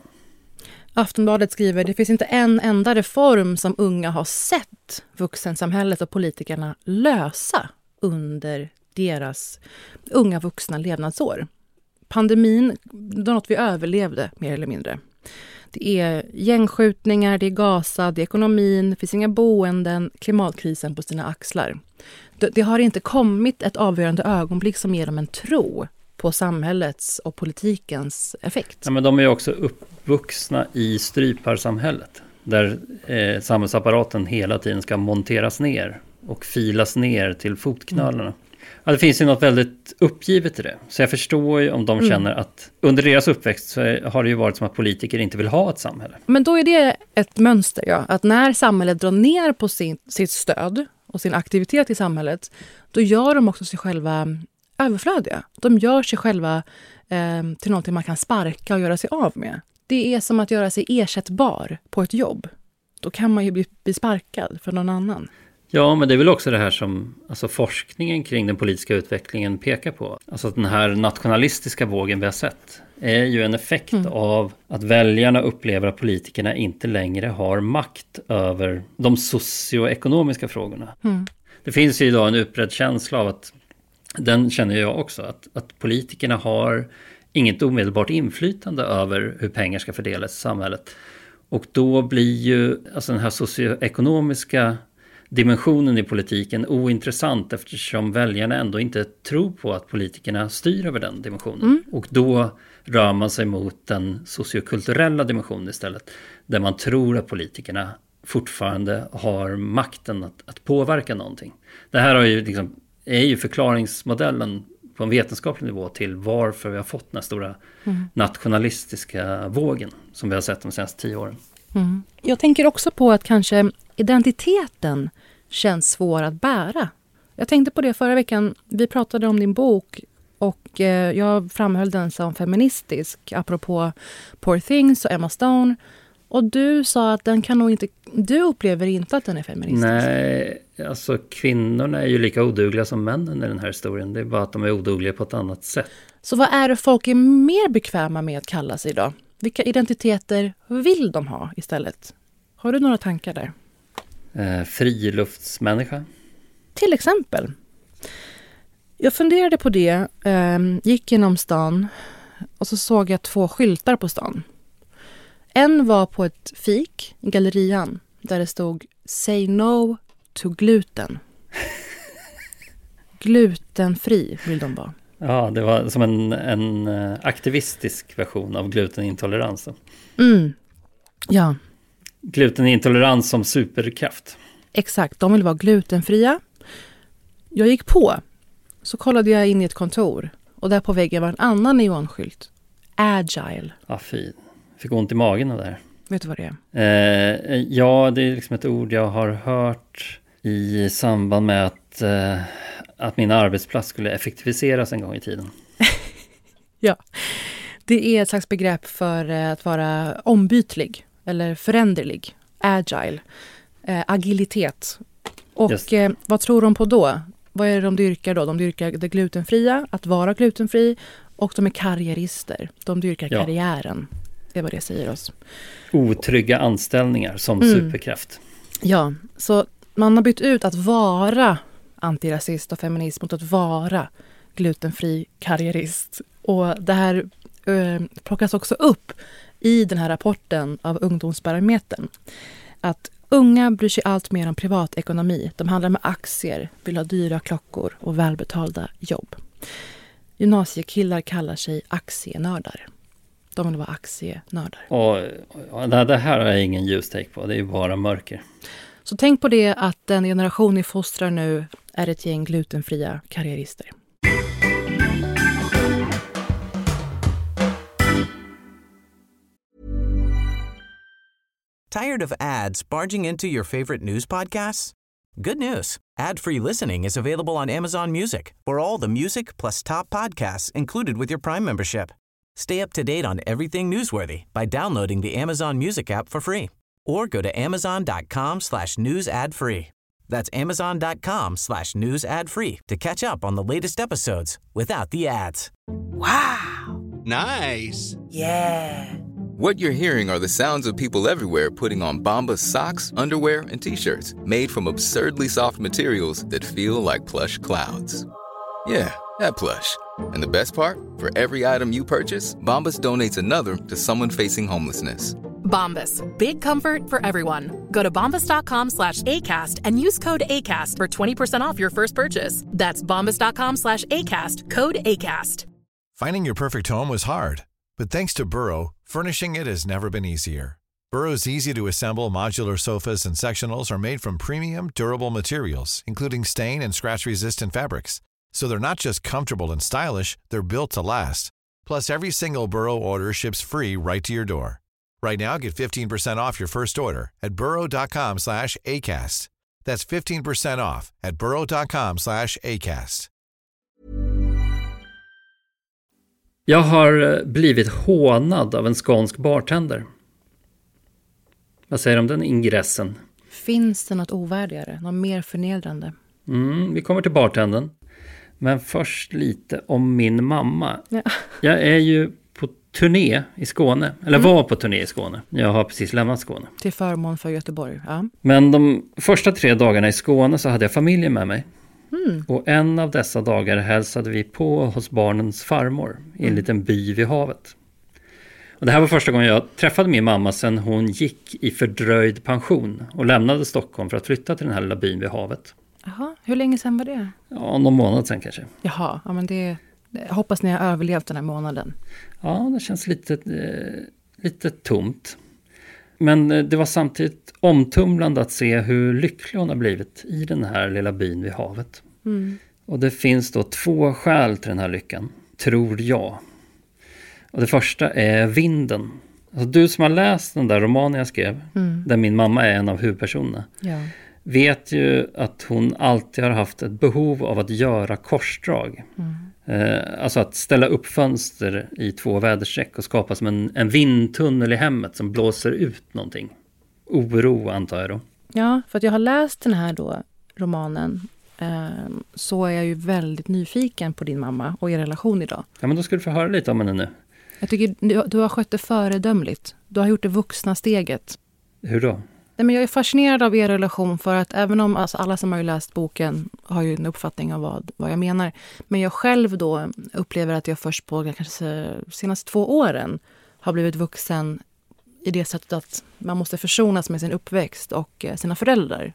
Aftonbladet skriver det finns inte en enda reform som unga har sett vuxensamhället och politikerna lösa under deras unga vuxna levnadsår. Pandemin, det var något vi överlevde mer eller mindre. Det är gängskjutningar, det är Gaza, det är ekonomin, det finns inga boenden, klimatkrisen på sina axlar. Det, det har inte kommit ett avgörande ögonblick som ger dem en tro på samhällets och politikens effekt. Ja, men de är också uppvuxna i stryparsamhället där eh, samhällsapparaten hela tiden ska monteras ner och filas ner till fotknölarna. Mm. Ja, det finns ju något väldigt uppgivet i det. Så jag förstår ju om de mm. känner att under deras uppväxt så har det ju varit som att politiker inte vill ha ett samhälle. Men då är det ett mönster, ja. Att när samhället drar ner på sin, sitt stöd och sin aktivitet i samhället, då gör de också sig själva överflödiga. De gör sig själva eh, till någonting man kan sparka och göra sig av med. Det är som att göra sig ersättbar på ett jobb. Då kan man ju bli, bli sparkad för någon annan. Ja, men det är väl också det här som alltså forskningen kring den politiska utvecklingen pekar på. Alltså att den här nationalistiska vågen vi har sett är ju en effekt mm. av att väljarna upplever att politikerna inte längre har makt över de socioekonomiska frågorna. Mm. Det finns ju idag en utbredd känsla av att, den känner jag också, att, att politikerna har inget omedelbart inflytande över hur pengar ska fördelas i samhället. Och då blir ju alltså den här socioekonomiska dimensionen i politiken ointressant eftersom väljarna ändå inte tror på att politikerna styr över den dimensionen. Mm. Och då rör man sig mot den sociokulturella dimensionen istället. Där man tror att politikerna fortfarande har makten att, att påverka någonting. Det här har ju liksom, är ju förklaringsmodellen på en vetenskaplig nivå till varför vi har fått den här stora mm. nationalistiska vågen som vi har sett de senaste tio åren. Mm. Jag tänker också på att kanske identiteten känns svår att bära. Jag tänkte på det förra veckan. Vi pratade om din bok och eh, jag framhöll den som feministisk apropå Poor Things och Emma Stone. Och du sa att den kan nog inte... Du upplever inte att den är feministisk. Nej, alltså kvinnorna är ju lika odugliga som männen i den här historien. Det är bara att de är odugliga på ett annat sätt. Så vad är det folk är mer bekväma med att kalla sig då? Vilka identiteter vill de ha istället? Har du några tankar där? Eh, friluftsmänniska. Till exempel. Jag funderade på det, eh, gick genom stan och så såg jag två skyltar på stan. En var på ett fik, gallerian, där det stod Say no to gluten. Glutenfri vill de vara. Ja, det var som en, en eh, aktivistisk version av glutenintolerans. Mm. Ja. Glutenintolerans som superkraft. Exakt, de vill vara glutenfria. Jag gick på, så kollade jag in i ett kontor och där på väggen var en annan neonskylt. Agile. Ja, fy. Fick ont i magen av det här. Vet du vad det är? Eh, ja, det är liksom ett ord jag har hört i samband med att, eh, att min arbetsplats skulle effektiviseras en gång i tiden. ja, det är ett slags begrepp för eh, att vara ombytlig eller föränderlig. Agile. Eh, agilitet. Och eh, vad tror de på då? Vad är det de dyrkar då? De dyrkar det glutenfria, att vara glutenfri och de är karriärister. De dyrkar ja. karriären. Det är vad det säger oss. Otrygga anställningar som mm. superkraft. Ja, så man har bytt ut att vara antirasist och feminist mot att vara glutenfri karriärist. Och det här eh, plockas också upp i den här rapporten av Ungdomsbarometern. Att unga bryr sig allt mer om privatekonomi. De handlar med aktier, vill ha dyra klockor och välbetalda jobb. Gymnasiekillar kallar sig aktienördar. De vill vara aktienördar. Och, och det här har jag ingen ljustake på, det är bara mörker. Så tänk på det att den generation ni fostrar nu är ett gäng glutenfria karriärister. Tired of ads barging into your favorite news podcasts? Good news. Ad-free listening is available on Amazon Music. For all the music plus top podcasts included with your Prime membership. Stay up to date on everything newsworthy by downloading the Amazon Music app for free or go to amazon.com slash news ad free. That's amazon.com slash news ad free to catch up on the latest episodes without the ads. Wow. Nice. Yeah. What you're hearing are the sounds of people everywhere putting on Bombas socks, underwear, and t-shirts made from absurdly soft materials that feel like plush clouds. Yeah, that plush. And the best part, for every item you purchase, Bombas donates another to someone facing homelessness. Bombas, big comfort for everyone. Go to bombas.com slash ACAST and use code ACAST for 20% off your first purchase. That's bombas.com slash ACAST, code ACAST. Finding your perfect home was hard, but thanks to Burrow, furnishing it has never been easier. Burrow's easy to assemble modular sofas and sectionals are made from premium, durable materials, including stain and scratch resistant fabrics. So they're not just comfortable and stylish, they're built to last. Plus, every single Burrow order ships free right to your door. Right now, get 15% off your first order at burrow.com slash ACAST. That's 15% off at burrow.com slash ACAST. Jag har eh, blivit hånad av en skånsk bartender. Vad säger du om den ingressen? Finns det något ovärdigare, något mer förnedrande? Mm, vi kommer till bartendern. Men först lite om min mamma. Ja. Jag är ju turné i Skåne, eller var på turné i Skåne. Jag har precis lämnat Skåne. Till förmån för Göteborg. Ja. Men de första tre dagarna i Skåne så hade jag familjen med mig. Och en av dessa dagar hälsade vi på hos barnens farmor i en liten by vid havet. Och det här var första gången jag träffade min mamma sedan hon gick i fördröjd pension och lämnade Stockholm för att flytta till den här lilla byn vid havet. Jaha, hur länge sedan var det? Ja, någon månad sedan kanske. Jaha, ja, men det, hoppas ni har överlevt den här månaden. Ja, det känns lite, eh, lite tomt. Men eh, det var samtidigt omtumlande att se hur lycklig hon har blivit i den här lilla byn vid havet. Och det finns då två skäl till den här lyckan, tror jag. Och det första är vinden. Alltså du som har läst den där romanen jag skrev, där min mamma är en av huvudpersonerna, Ja. Vet ju att hon alltid har haft ett behov av att göra korsdrag. Eh, alltså att ställa upp fönster i två väderstreck och skapa som en, en vindtunnel i hemmet som blåser ut någonting. Oro antar jag då. ja, för att jag har läst den här då, romanen eh, så är jag ju väldigt nyfiken på din mamma och er relation idag. Ja men då ska du få höra lite om henne nu. Jag tycker du, du har skött det föredömligt. Du har gjort det vuxna steget. Hur då? Nej, men jag är fascinerad av er relation för att även om alltså alla som har läst boken har ju en uppfattning av vad, vad jag menar. Men jag själv då upplever att jag först på kanske senaste två åren har blivit vuxen i det sättet att man måste försonas med sin uppväxt och eh, sina föräldrar.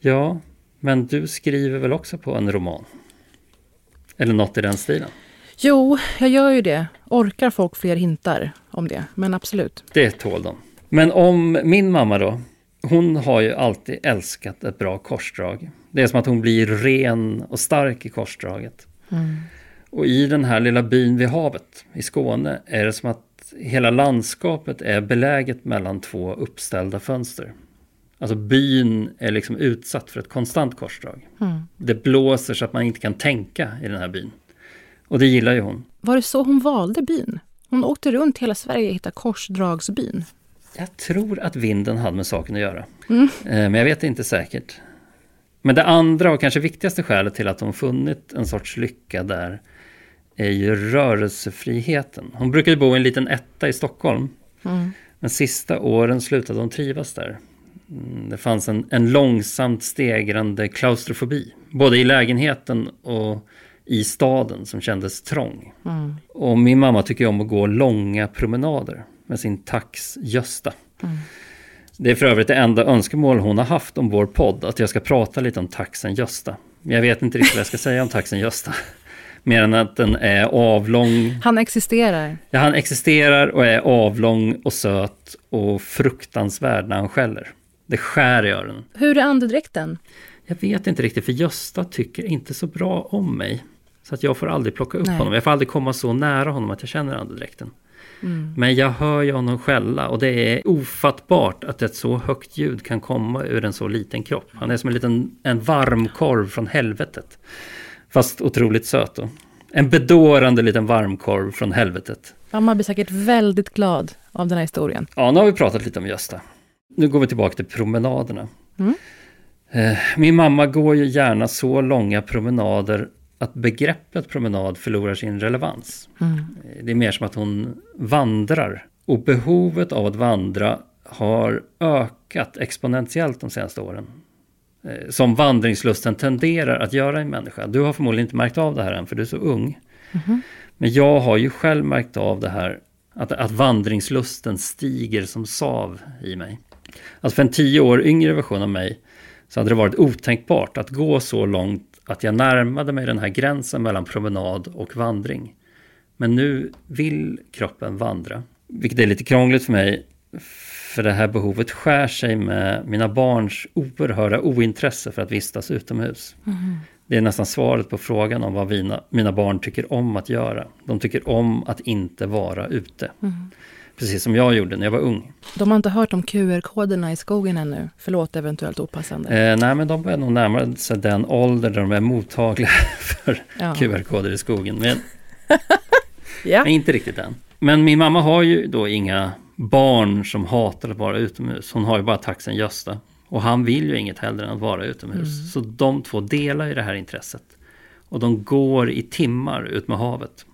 Ja, men du skriver väl också på en roman? Eller något i den stilen? Jo, jag gör ju det. Orkar folk fler hintar om det? Men absolut. Det tål de. Men om min mamma då? Hon har ju alltid älskat ett bra korsdrag. Det är som att hon blir ren och stark i korsdraget. Och i den här lilla byn vid havet i Skåne är det som att hela landskapet är beläget mellan två uppställda fönster. Alltså byn är liksom utsatt för ett konstant korsdrag. Det blåser så att man inte kan tänka i den här byn. Och det gillar ju hon. Var det så hon valde byn? Hon åkte runt hela Sverige och hittade korsdragsbyn. Jag tror att vinden hade med saken att göra. Eh, Men jag vet inte säkert. Men det andra och kanske viktigaste skälet till att hon funnit en sorts lycka där är ju rörelsefriheten. Hon brukade bo i en liten etta i Stockholm. Men sista åren slutade hon trivas där. Mm, Det fanns en, en långsamt stegrande klaustrofobi. Både i lägenheten och i staden som kändes trång. Och min mamma tycker om att gå långa promenader med sin tax Gösta. Det är för övrigt det enda önskemål hon har haft om vår podd, att jag ska prata lite om taxen Gösta. Men jag vet inte riktigt vad jag ska säga om taxen Gösta. Mer än att den är avlång, Han existerar. ja, han existerar och är avlång och söt och fruktansvärd när han skäller. Det skär i öronen. Hur är andedräkten? Jag vet inte riktigt, för Gösta tycker inte så bra om mig. Så att jag får aldrig plocka upp Nej. honom. Jag får aldrig komma så nära honom att jag känner andedräkten. Men jag hör ju honom skälla och det är ofattbart att ett så högt ljud kan komma ur en så liten kropp. Han är som en liten en varmkorv från helvetet. Fast otroligt söt då. En bedårande liten varmkorv från helvetet. Mamma blir säkert väldigt glad av den här historien. Ja, nu har vi pratat lite om Gösta. Nu går vi tillbaka till promenaderna. Eh, Min mamma går ju gärna så långa promenader att begreppet promenad förlorar sin relevans. Eh, Det är mer som att hon vandrar. Och behovet av att vandra har ökat exponentiellt de senaste åren. Eh, Som vandringslusten tenderar att göra i en människa. Du har förmodligen inte märkt av det här än för du är så ung. Men jag har ju själv märkt av det här att, att vandringslusten stiger som sav i mig. Alltså för en tio år yngre version av mig så hade det varit otänkbart att gå så långt att jag närmade mig den här gränsen mellan promenad och vandring. Men nu vill kroppen vandra. Vilket är lite krångligt för mig. För det här behovet skär sig med mina barns oerhörda ointresse för att vistas utomhus. Det är nästan svaret på frågan om vad mina, mina barn tycker om att göra. De tycker om att inte vara ute. Precis som jag gjorde när jag var ung. De har inte hört om QR-koderna i skogen ännu. Förlåt eventuellt opassande. Eh, nej, men de börjar nog närma sig den ålder där de är mottagliga för Ja. QR-koder i skogen. Men Ja. Nej, inte riktigt än. Men min mamma har ju då inga barn som hatar att vara utomhus. Hon har ju bara taxen Gösta. Och han vill ju inget hellre än att vara utomhus. Så de två delar ju det här intresset. Och de går i timmar ut med havet.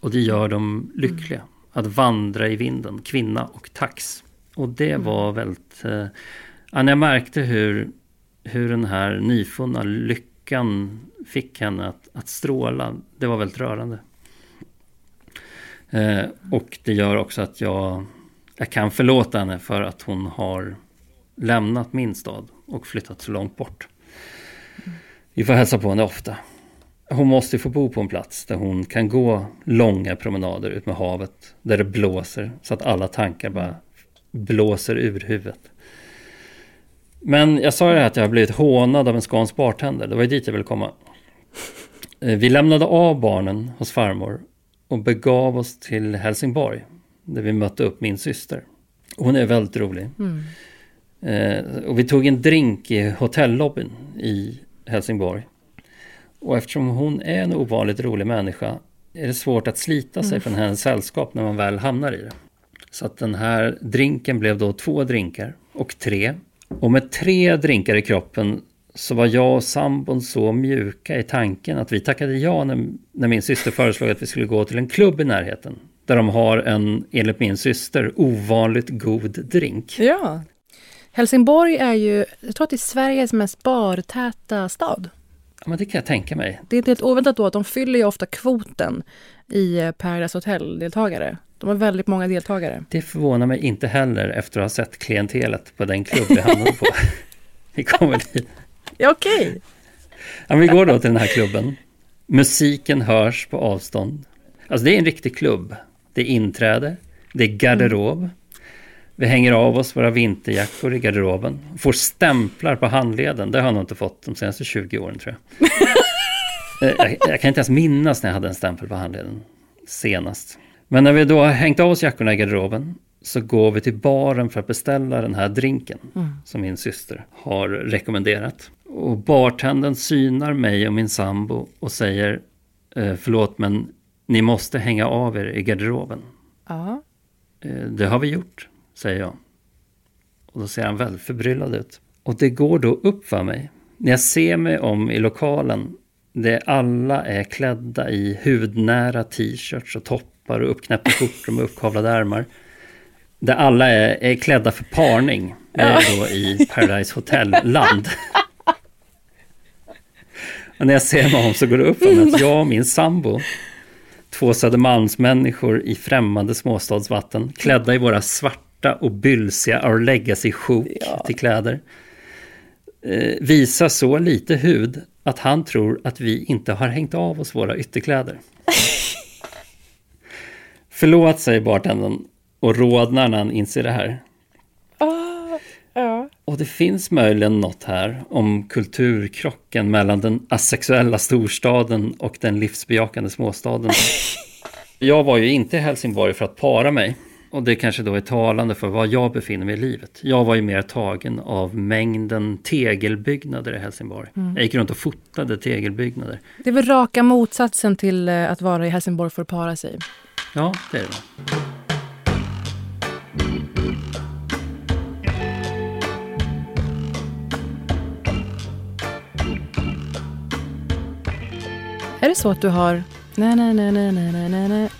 Och det gör dem lyckliga. Att vandra i vinden, kvinna och tax. Och det var väldigt... Eh, jag märkte hur, hur den här nyfunna lyckan fick henne att, att stråla. Det var väldigt rörande. Eh, och det gör också att jag, jag kan förlåta henne för att hon har lämnat min stad och flyttat så långt bort. Vi får hälsa på henne ofta. Hon måste få bo på en plats där hon kan gå långa promenader ut med havet. Där det blåser så att alla tankar bara blåser ur huvudet. Men jag sa ju att jag har blivit hånad av en skånsk bartender. Det var ju dit jag ville komma. Eh, Vi lämnade av barnen hos farmor och begav oss till Helsingborg. Där vi mötte upp min syster. Hon är väldigt rolig. Eh, och vi tog en drink i hotellobbyn i Helsingborg. Och eftersom hon är en ovanligt rolig människa är det svårt att slita sig från hennes sällskap när man väl hamnar i det. Så att den här drinken blev då två drinkar och tre. Och med tre drinkar i kroppen så var jag och sambon så mjuka i tanken att vi tackade ja när, när min syster föreslog att vi skulle gå till en klubb i närheten. Där de har en, enligt min syster, ovanligt god drink. Ja. Helsingborg är ju, jag tror att det är Sveriges mest bartäta stad. Ja, men det kan jag tänka mig. Det är helt oväntat då att de fyller ju ofta kvoten i eh, Paradise Hotel-deltagare. De har väldigt många deltagare. Det förvånar mig inte heller efter att ha sett klientelet på den klubb vi hamnade på. Vi kommer dit. Ja, okej. Ja, vi går då till den här klubben. Musiken hörs på avstånd. Alltså det är en riktig klubb. Det är inträde, det är garderob. Vi hänger av oss våra vinterjackor i garderoben. Får stämplar på handleden. Det har jag nog inte fått de senaste 20 åren tror jag. Eh, jag. Jag kan inte ens minnas när jag hade en stämpel på handleden senast. Men när vi då har hängt av oss jackorna i garderoben så går vi till baren för att beställa den här drinken som min syster har rekommenderat. Och bartendern synar mig och min sambo och säger eh, förlåt men ni måste hänga av er i garderoben. Ja. Eh, Det har vi gjort, säger jag. Och då ser han väldigt förbryllad ut. Och det går då upp för mig. När jag ser mig om i lokalen, där alla är klädda i hudnära t-shirts och toppar och uppknäppta skjortor med uppkavlade ärmar. Där alla är, är klädda för parning. Jag är då i Paradise Hotel-land. Och när jag ser mig om så går det upp för mig att jag och min sambo Två Södermalmsmänniskor i främmande småstadsvatten, klädda i våra svarta och bylsiga Our Legacy-sjok till kläder. Eh, visar så lite hud att han tror att vi inte har hängt av oss våra ytterkläder. Förlåt, säger bartendern och rodnar när han inser det här. Och det finns möjligen något här om kulturkrocken mellan den asexuella storstaden och den livsbejakande småstaden. Jag var ju inte i Helsingborg för att para mig. Och det kanske då är talande för var jag befinner mig i livet. Jag var ju mer tagen av mängden tegelbyggnader i Helsingborg. Jag gick runt och fotade tegelbyggnader. Det är väl raka motsatsen till eh, att vara i Helsingborg för att para sig. Ja, det är det. Är det så att du har... Nej, nej, nej, nej, nej, nej, nej, nej.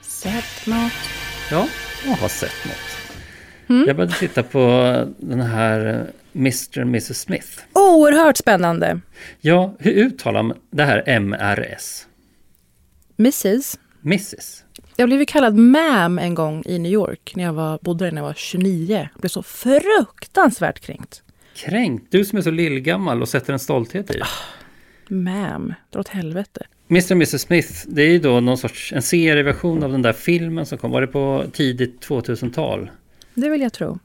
Sett något? Ja, jag har sett något. Jag började titta på den här Mr. och Mrs. Smith. Oerhört spännande. Ja, hur uttalar man det här MRS? Mrs. Mrs. Jag blev ju kallad ma'am en gång i New York när jag var, bodde där när jag var 29. Jag blev så fruktansvärt kränkt. Kränkt. Du som är så lillgammal och sätter en stolthet i det. Ma'am, dra åt helvete. Mr. och Mrs. Smith, det är ju då någon sorts en serieversion av den där filmen som kom, var det på tidigt 2000-tal? Det vill jag tro.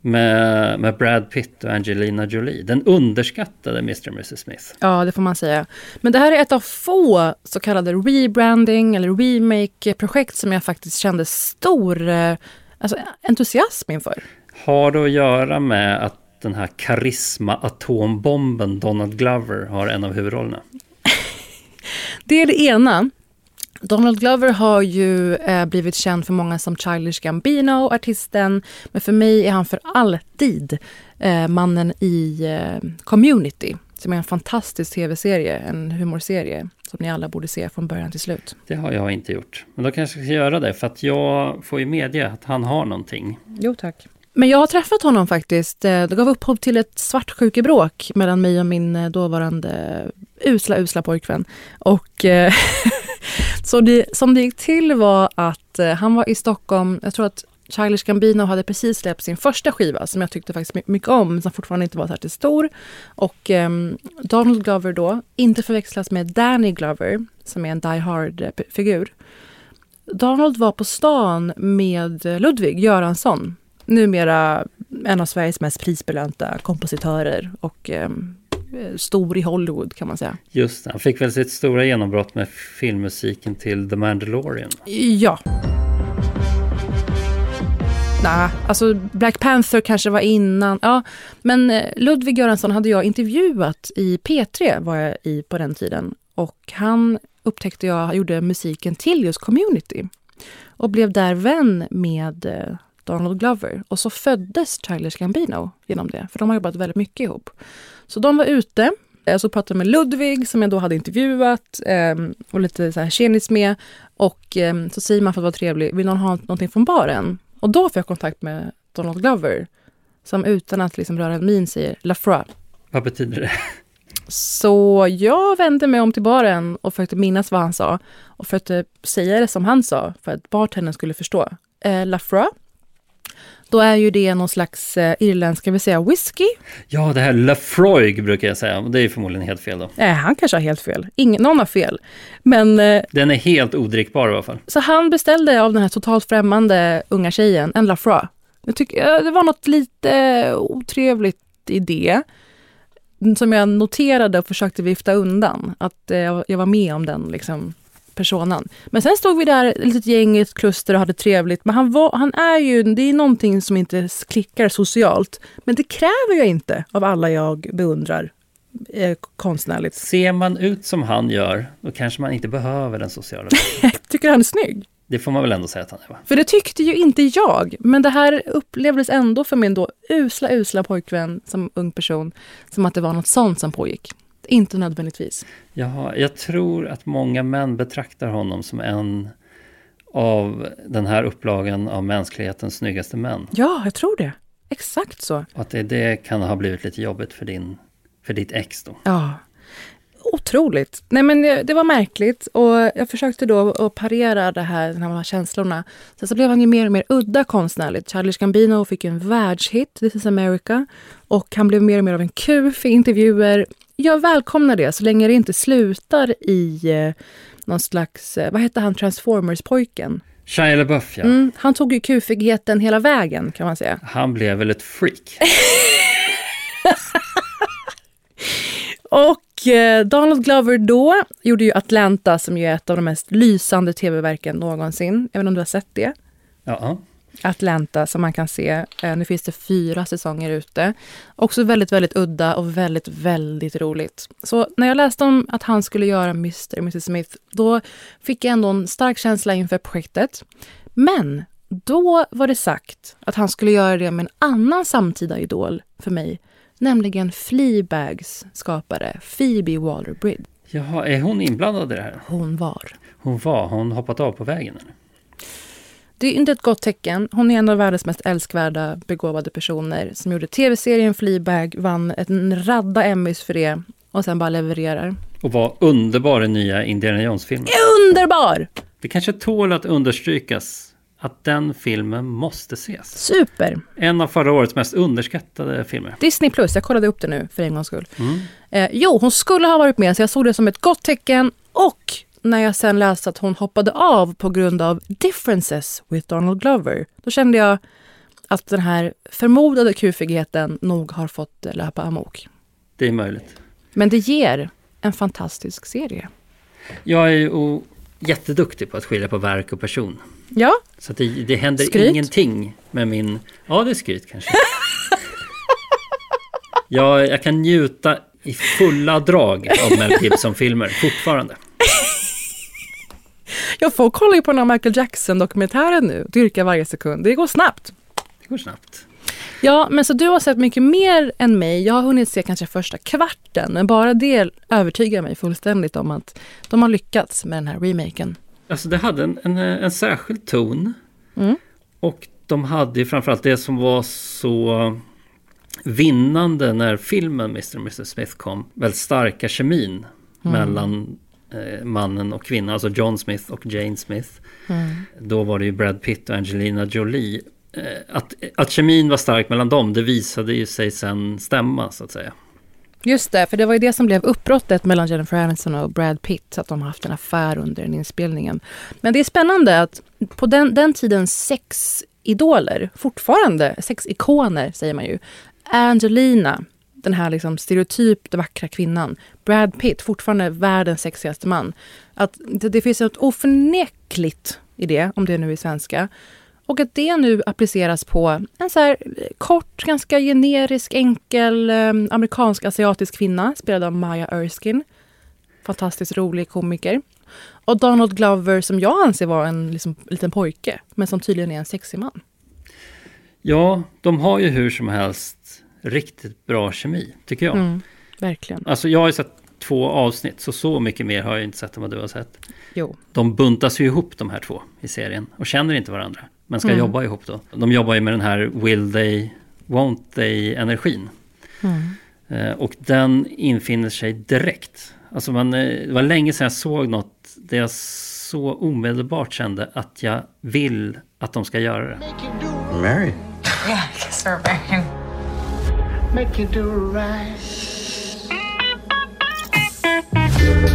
Med, med Brad Pitt och Angelina Jolie. Den underskattade Mr. och Mrs. Smith. Ja, det får man säga. Men det här är ett av få så kallade rebranding eller remake-projekt som jag faktiskt kände stor eh, alltså, entusiasm inför. Har det att göra med att den här karisma-atombomben Donald Glover har en av huvudrollerna? Det är det ena. Donald Glover har ju eh, blivit känd för många som Childish Gambino, artisten. Men för mig är han för alltid eh, mannen i eh, Community. Som är en fantastisk tv-serie, en humorserie. Som ni alla borde se från början till slut. Det har jag inte gjort. Men då kanske jag ska göra det för att jag får ju medge att han har någonting. Jo tack. Men jag har träffat honom faktiskt. Eh, det gav upphov till ett svartsjukebråk mellan mig och min eh, dåvarande usla, usla pojkvän. Och eh, så det, som det gick till var att han var i Stockholm, jag tror att Childish Gambino hade precis släppt sin första skiva som jag tyckte faktiskt mycket om, men som fortfarande inte var särskilt stor. Och um, Donald Glover då, inte förväxlas med Danny Glover, som är en Die Hard-figur. Donald var på stan med Ludvig Göransson, numera en av Sveriges mest prisbelönta kompositörer och um, stor i Hollywood kan man säga. Just det, han fick väl sitt stora genombrott med filmmusiken till The Mandalorian. Ja. Nej, alltså Black Panther kanske var innan. Ja, men eh, Ludvig Göransson hade jag intervjuat i P3 var jag i på den tiden. Och han upptäckte jag gjorde musiken till just Community. Och blev där vän med eh, Donald Glover. Och så föddes Childish Gambino genom det. För de har jobbat väldigt mycket ihop. Så de var ute. Jag så pratade med Ludvig som jag då hade intervjuat eh, och lite så här tjenis med. Och eh, så säger man för att vara trevlig, vill någon ha någonting från baren? Och då får jag kontakt med Donald Glover som utan att liksom röra en min säger Lafroy. Vad betyder det? Så jag vände mig om till baren och försökte minnas vad han sa och försökte säga det som han sa för att bartendern skulle förstå. Eh, Lafroy. Då är ju det någon slags eh, irländsk, ska vi säga whisky? Ja, det här Lafroig brukar jag säga. Det är förmodligen helt fel då. Nej, han kanske har helt fel. Ingen, någon har fel. Men... Eh, den är helt odrickbar i alla fall. Så han beställde av den här totalt främmande unga tjejen en Lafroy. Jag tycker, det var något lite otrevligt i det som jag noterade och försökte vifta undan. Att eh, jag var med om den liksom, personen. Men sen stod vi där, ett litet gäng i ett kluster och hade trevligt. Men han, var, han är ju, det är någonting som inte klickar socialt. Men det kräver jag inte av alla jag beundrar eh, konstnärligt. Ser man ut som han gör, då kanske man inte behöver den sociala Jag tycker han är snygg. Det får man väl ändå säga att han är va? För det tyckte ju inte jag. Men det här upplevdes ändå för min då usla, usla pojkvän som ung person som att det var något sånt som pågick. Inte nödvändigtvis. Jaha, jag tror att många män betraktar honom som en av den här upplagan av mänsklighetens snyggaste män. Ja, jag tror det. Exakt så. Och att det, det kan ha blivit lite jobbigt för, din, för ditt ex då. Ja, otroligt. Nej men det, var märkligt och jag försökte då att parera det här, de här känslorna. Sen så blev han ju mer och mer udda konstnärligt. Charlie Gambino fick en världshit, This is America. Och han blev mer och mer av en kuf i intervjuer. Jag välkomnar det så länge det inte slutar i eh, någon slags, eh, vad hette han, Transformers-pojken? Shia LaBeouf ja. Mm, han tog ju kufigheten hela vägen kan man säga. Han blev väl ett freak. och Eh, Donald Glover då gjorde ju Atlanta som ju är ett av de mest lysande tv-verken någonsin. Jag vet inte om du har sett det? Ja. Atlanta som man kan se. Eh, nu finns det fyra säsonger ute. Också väldigt, väldigt udda och väldigt, väldigt roligt. Så när jag läste om att han skulle göra Mr och Mrs Smith, då fick jag ändå en stark känsla inför projektet. Men då var det sagt att han skulle göra det med en annan samtida idol för mig nämligen Fleabags skapare Phoebe Waller-Bridge. Jaha, är hon inblandad i det här? Hon var. Hon var? Hon hoppat av på vägen? Eller? Det är inte ett gott tecken. Hon är en av världens mest älskvärda, begåvade personer som gjorde tv-serien Fleabag, vann en radda Emmys för det och sen bara levererar. Och var underbar i nya Indiana Jones-filmen. Underbar! Det kanske tål att understrykas att den filmen måste ses. Super! En av förra årets mest underskattade filmer. Disney plus, jag kollade upp det nu för en gångs skull. Mm. Eh, jo, hon skulle ha varit med så jag såg det som ett gott tecken och när jag sen läste att hon hoppade av på grund av differences with Donald Glover, då kände jag att den här förmodade kufigheten nog har fått löpa amok. Det är möjligt. Men det ger en fantastisk serie. Jag är ju jätteduktig på att skilja på verk och person. Ja. Så det, det händer skryt. ingenting med min... Ja, det är skryt kanske. jag, jag kan njuta i fulla drag av Mel Gibson-filmer fortfarande. Jag får kolla ju på den här Michael Jackson-dokumentären nu. Dyrka varje sekund. Det går snabbt. Det går snabbt. Ja, men så du har sett mycket mer än mig. Jag har hunnit se kanske första kvarten, men bara det övertygar mig fullständigt om att de har lyckats med den här remaken. Alltså det hade en, en, en särskild ton. Mm. Och de hade ju framförallt det som var så vinnande när filmen Mr. och Mrs Smith kom. Väldigt starka kemin mellan eh, mannen och kvinnan, alltså John Smith och Jane Smith. Då var det ju Brad Pitt och Angelina Jolie. Eh, att, att kemin var stark mellan dem, det visade ju sig sen stämma så att säga. Just det, för det var ju det som blev uppbrottet mellan Jennifer Aniston och Brad Pitt, att de har haft en affär under den inspelningen. Men det är spännande att på den, den tidens sexidoler, fortfarande sexikoner säger man ju, Angelina, den här liksom stereotypt vackra kvinnan, Brad Pitt, fortfarande världens sexigaste man. Att det, det finns något oförnekligt i det, om det nu är svenska. Och att det nu appliceras på en så här eh, kort, ganska generisk, enkel eh, amerikansk-asiatisk kvinna spelad av Maya Erskine. Fantastiskt rolig komiker. Och Donald Glover som jag anser vara en liksom, liten pojke, men som tydligen är en sexig man. Ja, de har ju hur som helst riktigt bra kemi, tycker jag. Mm, verkligen. Alltså jag har ju sett två avsnitt, så så mycket mer har jag inte sett än vad du har sett. Jo. De buntas ju ihop de här två i serien och känner inte varandra. Men ska Mm. jobba ihop då. De jobbar ju med den här will they, won't they energin. Mm. Eh, och den infinner sig direkt. Alltså man, eh, det var länge sedan jag såg något där jag så omedelbart kände att jag vill att de ska göra det. Married. Yeah, I guess we're married. Make you do right.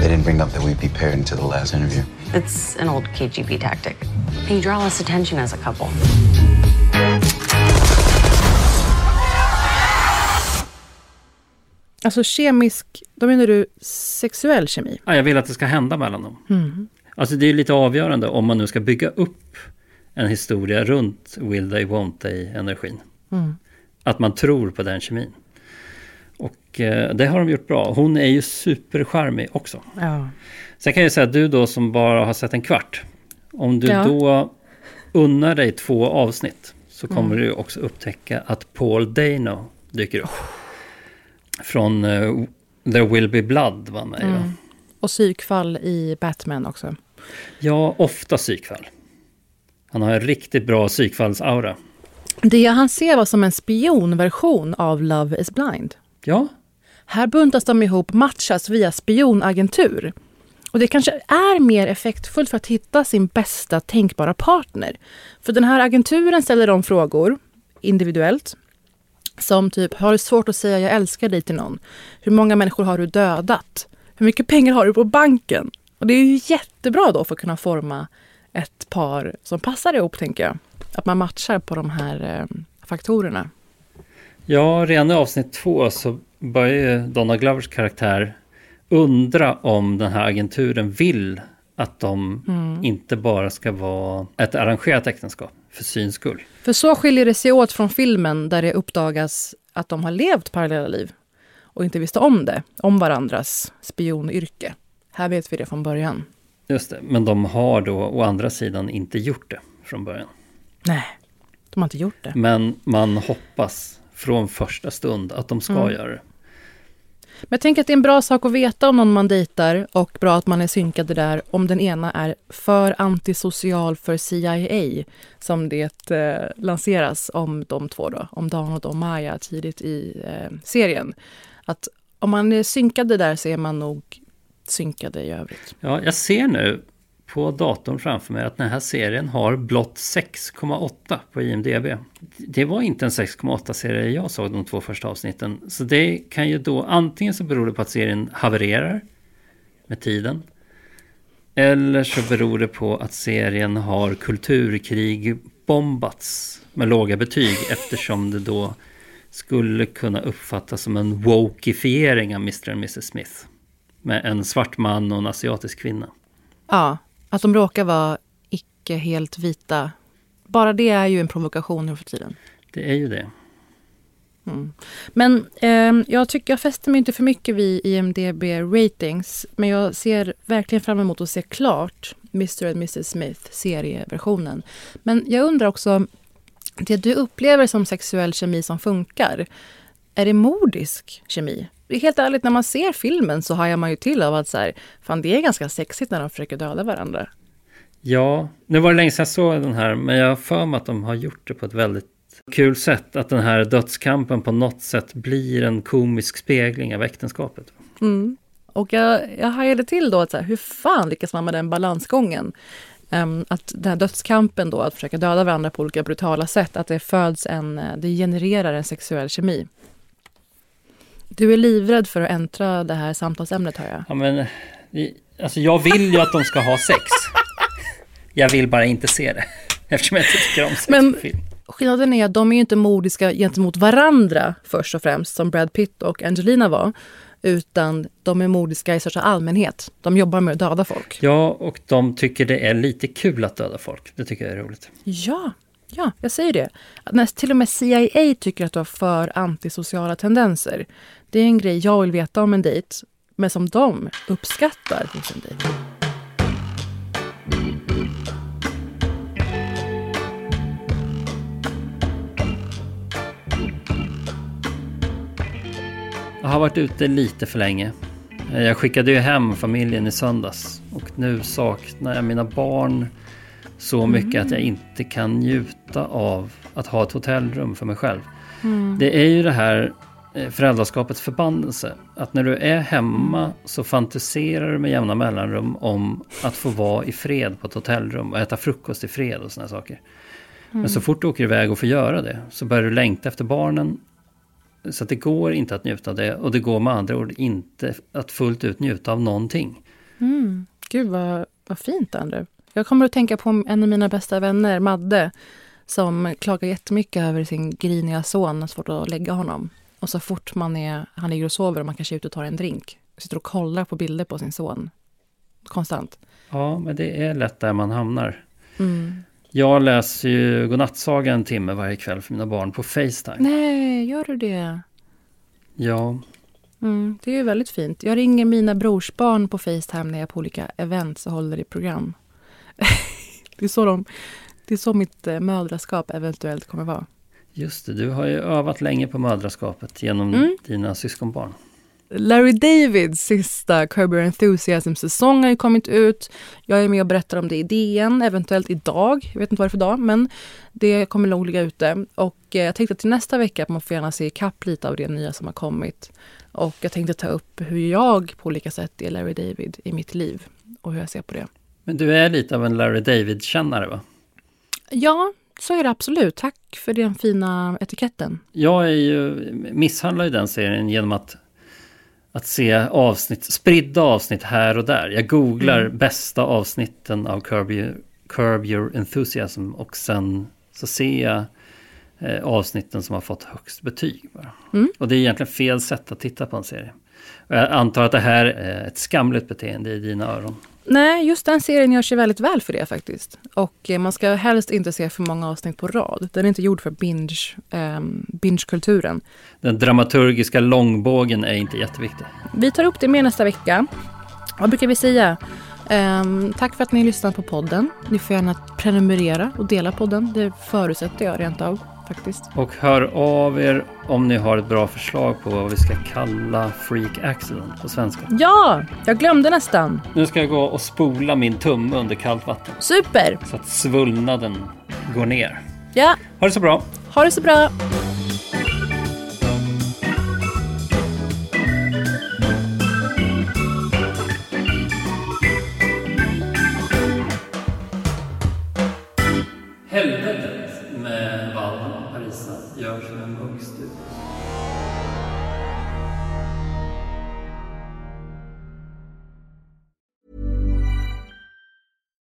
They didn't bring up that we'd be paired until the last interview. It's an old KGB tactic. You draw less attention as a couple. Alltså kemisk, då menar du sexuell kemi? Ja, jag vill att det ska hända mellan dem. Alltså det är lite avgörande om man nu ska bygga upp en historia runt will they, won't they energin. Att man tror på den kemin. Och eh, det har de gjort bra. Hon är ju supercharmig också. Ja. Sen kan jag säga att du då som bara har sett en kvart. Om du Ja. då unnar dig två avsnitt. Så kommer du också upptäcka att Paul Dano dyker upp. Från eh, There Will Be Blood var med va? Och psykfall i Batman också. Ja, ofta psykfall. Han har en riktigt bra psykfallsaura. Det han ser var som en spionversion av Love is blind. Ja, Här buntas de ihop, matchas via spionagentur. Och det kanske är mer effektfullt för att hitta sin bästa tänkbara partner. För den här agenturen ställer de frågor individuellt. Som typ, har du svårt att säga jag älskar dig till någon? Hur många människor har du dödat? Hur mycket pengar har du på banken? Och det är ju jättebra då för att kunna forma ett par som passar ihop, tänker jag. Att man matchar på de här eh, faktorerna. ja redan i avsnitt två så börjar ju Donna Glovers karaktär undra om den här agenturen vill att de inte bara ska vara ett arrangerat äktenskap för syns skull. För så skiljer det sig åt från filmen där det uppdagas att de har levt parallella liv och inte visste om det, om varandras spionyrke. Här vet vi det från början. Just det, men de har då å andra sidan inte gjort det från början. Nej, de har inte gjort det. Men man hoppas från första stund att de ska göra det. Men jag tänker att det är en bra sak att veta om någon man dejtar och bra att man är synkade där om den ena är för antisocial för CIA som det eh, lanseras om de två då, om Donald och Maya tidigt i eh, serien. Att om man är synkade där så är man nog synkade i övrigt. Ja, jag ser nu på datorn framför mig att den här serien har blott 6,8 på IMDB. Det var inte en 6,8-serie jag såg de två första avsnitten. Så det kan ju då antingen så beror det på att serien havererar med tiden. Eller så beror det på att serien har kulturkrig bombats med låga betyg eftersom det då skulle kunna uppfattas som en wokeifiering av Mr. och Mrs. Smith. Med en svart man och en asiatisk kvinna. Ja, att de råkar vara icke helt vita. Bara det är ju en provokation nu för tiden. Det är ju det. Mm. Men eh, jag tycker jag fäster mig inte för mycket vid IMDB ratings. Men jag ser verkligen fram emot att se klart Mr and Mrs Smith serieversionen. Men jag undrar också, det du upplever som sexuell kemi som funkar, är det mordisk kemi? Helt ärligt, när man ser filmen så hajar man ju till av att så här, fan det är ganska sexigt när de försöker döda varandra. Ja, nu var det länge sedan jag såg den här, men jag har för mig att de har gjort det på ett väldigt kul sätt. Att den här dödskampen på något sätt blir en komisk spegling av äktenskapet. Mm. Och jag, jag hajade till då att så här, hur fan lyckas man med den balansgången? Um, att den här dödskampen då, att försöka döda varandra på olika brutala sätt, att det föds en, eh, det genererar en sexuell kemi. Du är livrädd för att äntra det här samtalsämnet hör jag. Ja men, alltså jag vill ju att de ska ha sex. Jag vill bara inte se det. Eftersom jag inte tycker om sex men, på film. Skillnaden är att de är ju inte modiska gentemot varandra först och främst, som Brad Pitt och Angelina var. Utan de är modiska i största allmänhet. De jobbar med att döda folk. Ja, och de tycker det är lite kul att döda folk. Det tycker jag är roligt. Ja, ja, jag säger det. När till och med CIA tycker att du har för antisociala tendenser. Det är en grej jag vill veta om en dejt, men som de uppskattar hos en dejt. Jag har varit ute lite för länge. Jag skickade ju hem familjen i söndags och nu saknar jag mina barn så mycket mm. att jag inte kan njuta av att ha ett hotellrum för mig själv. Mm. Det är ju det här föräldraskapets förbannelse. Att när du är hemma så fantiserar du med jämna mellanrum om att få vara i fred på ett hotellrum och äta frukost i fred och sådana saker. Mm. Men så fort du åker iväg och får göra det så börjar du längta efter barnen så det går inte att njuta av det och det går med andra ord inte att fullt ut njuta av någonting. Mm. Gud vad, vad fint Andrew. Jag kommer att tänka på en av mina bästa vänner, Madde, som klagar jättemycket över sin griniga son, svårt att lägga honom. Och så fort man är, han ligger och sover och man kanske är ute och tar en drink, sitter och kollar på bilder på sin son. Konstant. Ja, men det är lätt där man hamnar. Mm. Jag läser ju godnattsaga en timme varje kväll för mina barn på Facetime. Nej, gör du det? Ja. Mm, det är ju väldigt fint. Jag ringer mina brorsbarn på Facetime när jag är på olika events och håller i program. det, är så de, det är så mitt eh, mödraskap eventuellt kommer vara. Just det, du har ju övat länge på mödraskapet genom mm. dina syskonbarn. Larry Davids sista Curb Your Enthusiasm-säsong har ju kommit ut. Jag är med och berättar om det i DN, eventuellt idag. Jag vet inte vad det är för dag, men det kommer nog ligga ute. Och eh, jag tänkte till nästa vecka att man får gärna se ikapp lite av det nya som har kommit. Och jag tänkte ta upp hur jag på olika sätt är Larry David i mitt liv och hur jag ser på det. Men du är lite av en Larry David-kännare va? Ja, så är det absolut. Tack för den fina etiketten. Jag är ju, misshandlar ju den serien genom att att se avsnitt, spridda avsnitt här och där. Jag googlar mm. bästa avsnitten av Curb Your, Curb Your Enthusiasm och sen så ser jag eh, avsnitten som har fått högst betyg. Mm. Och det är egentligen fel sätt att titta på en serie. Jag antar att det här är ett skamligt beteende i dina öron. Nej, just den serien gör sig väldigt väl för det faktiskt. Och eh, man ska helst inte se för många avsnitt på rad. Den är inte gjord för binge, eh, binge-kulturen. Den dramaturgiska långbågen är inte jätteviktig. Vi tar upp det mer nästa vecka. Vad brukar vi säga? Eh, tack för att ni lyssnat på podden. Ni får gärna prenumerera och dela podden. Det förutsätter jag rent av faktiskt. Och hör av er om ni har ett bra förslag på vad vi ska kalla freak accident på svenska. Ja, jag glömde nästan. Nu ska jag gå och spola min tumme under kallt vatten. Super! Så att svullnaden går ner. Ja. Ha det så bra. Ha det så bra.